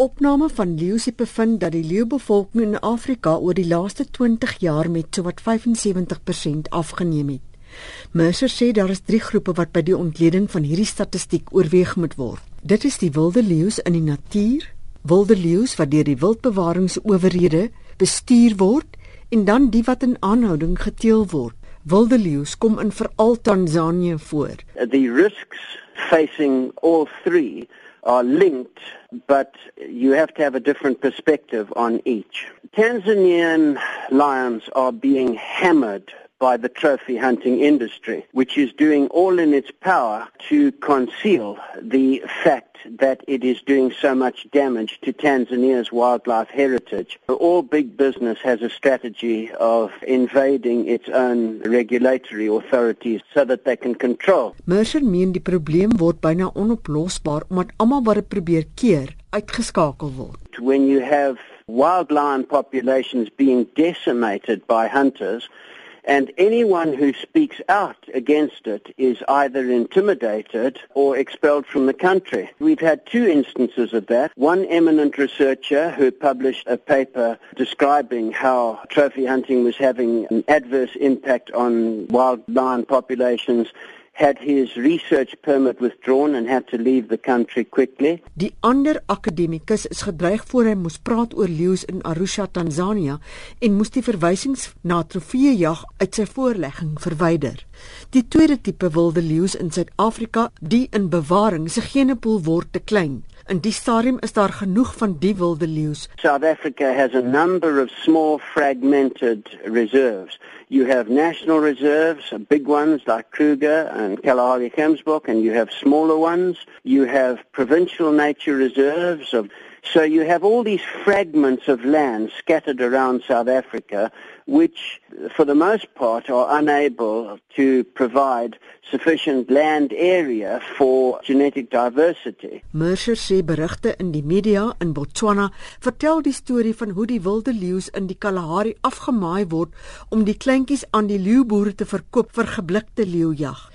opname van leeu's bevind dat die leeubevolking in Afrika oor die laaste 20 jaar met sowat 75% afgeneem het. Mercer sê daar is drie groepe wat by die ontleding van hierdie statistiek oorweeg moet word. Dit is die wilde leeu's in die natuur, wilde leeu's wat deur die wildbewaringsowerhede bestuur word en dan die wat in aanhouding geteel word. Wilde leeu's kom in veral Tansanië voor. The risks facing all three are linked but you have to have a different perspective on each. Tanzanian lions are being hammered by the trophy hunting industry, which is doing all in its power to conceal the fact that it is doing so much damage to Tanzania's wildlife heritage. All big business has a strategy of invading its own regulatory authorities so that they can control. Word byna onoplosbaar omdat almal wat dit probeer keer uitgeskakel word. When you have wild lion populations being decimated by hunters, and anyone who speaks out against it is either intimidated or expelled from the country. We've had two instances of that. One eminent researcher who published a paper describing how trophy hunting was having an adverse impact on wild lion populations had his research permit withdrawn and had to leave the country quickly. Die ander akademikus is gedreig voor hy moes praat oor leeu's in Arusha, Tansanië en moes die verwysings na trofeejag uit sy voorlegging verwyder. Die tweede tipe wilde leeu's in Suid-Afrika, die in bewaring, se genepool word te klein. In die stadium is daar genoeg van die wilde leeu's. South Africa has a number of small fragmented reserves. You have national reserves, big ones like Kruger and Kalahari Kemsbok, and you have smaller ones. You have provincial nature reserves of so you have all these fragments of land scattered around South Africa, which for the most part are unable to provide sufficient land area for genetic diversity. Mercer sê berigte in die media in Botswana vertel die storie van hoe die wilde leeu's in die Kalahari afgemaai word om die kleintjies aan die leeuboere te verkoop vir geblikte leeujag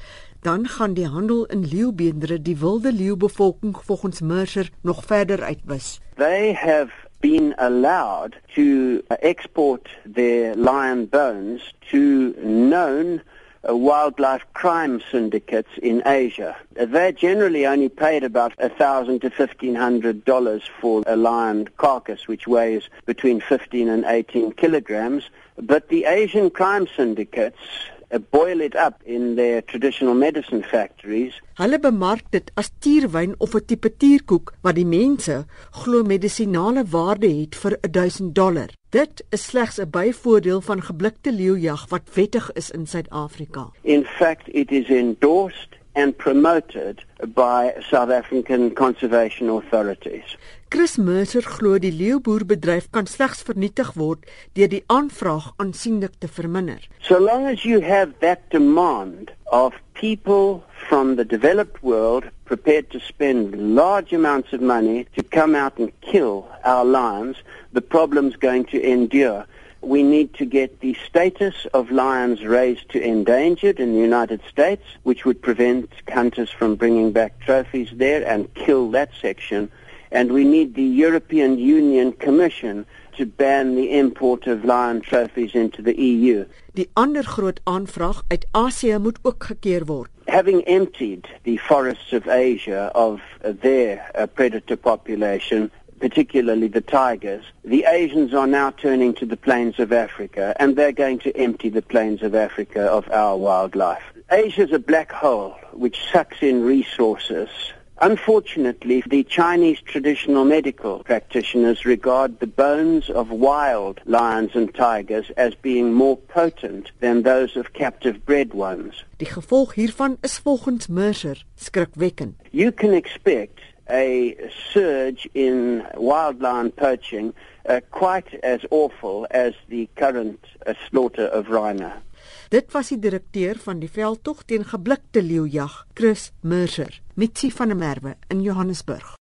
dan gaan die handel in leeubeendere die wilde leeubevolking volgens Mercer nog verder uitwis. They have been allowed to export their lion bones to known uh, wildlife crime syndicates in Asia. They generally only paid about a thousand to fifteen hundred dollars for a lion carcass, which weighs between fifteen and eighteen kilograms. But the Asian crime syndicates uh, boil it up in their traditional medicine factories. Hulle bemark dit as tierwyn of 'n tipe tierkoek wat die mense glo medisinale waarde het vir 1000 dollar. Dit is slegs 'n byvoordeel van geblikte leeujag wat wettig is in Suid-Afrika. In fact, it is endorsed and promoted by South African conservation authorities. Chris Mercer glo die leeuboerbedryf kan slegs vernietig word deur die aanvraag aansienlik te verminder. So long as you have that demand of people from the developed world prepared to spend large amounts of money to come out and kill our lions, the problem's going to endure we need to get the status of lions raised to endangered in the United States, which would prevent hunters from bringing back trophies there and kill that section. And we need the European Union Commission to ban the import of lion trophies into the EU. Die ander groot aanvraag uit Asië moet ook gekeer word. Having emptied the forests of Asia of their uh, predator population, particularly the tigers, the Asians are now turning to the plains of Africa and they're going to empty the plains of Africa of our wildlife. Asia is a black hole which sucks in resources. Unfortunately, the Chinese traditional medical practitioners regard the bones of wild lions and tigers as being more potent than those of captive bred ones. Die gevolg hiervan is volgens Mercer skrikwekkend. You can expect a surge in wildland poaching uh, quite as awful as the current uh, slaughter of rhino. Dit was die direkteur van die veldtog teen geblikte leeujag, Chris Mercer, Mitsi van der Merwe in Johannesburg.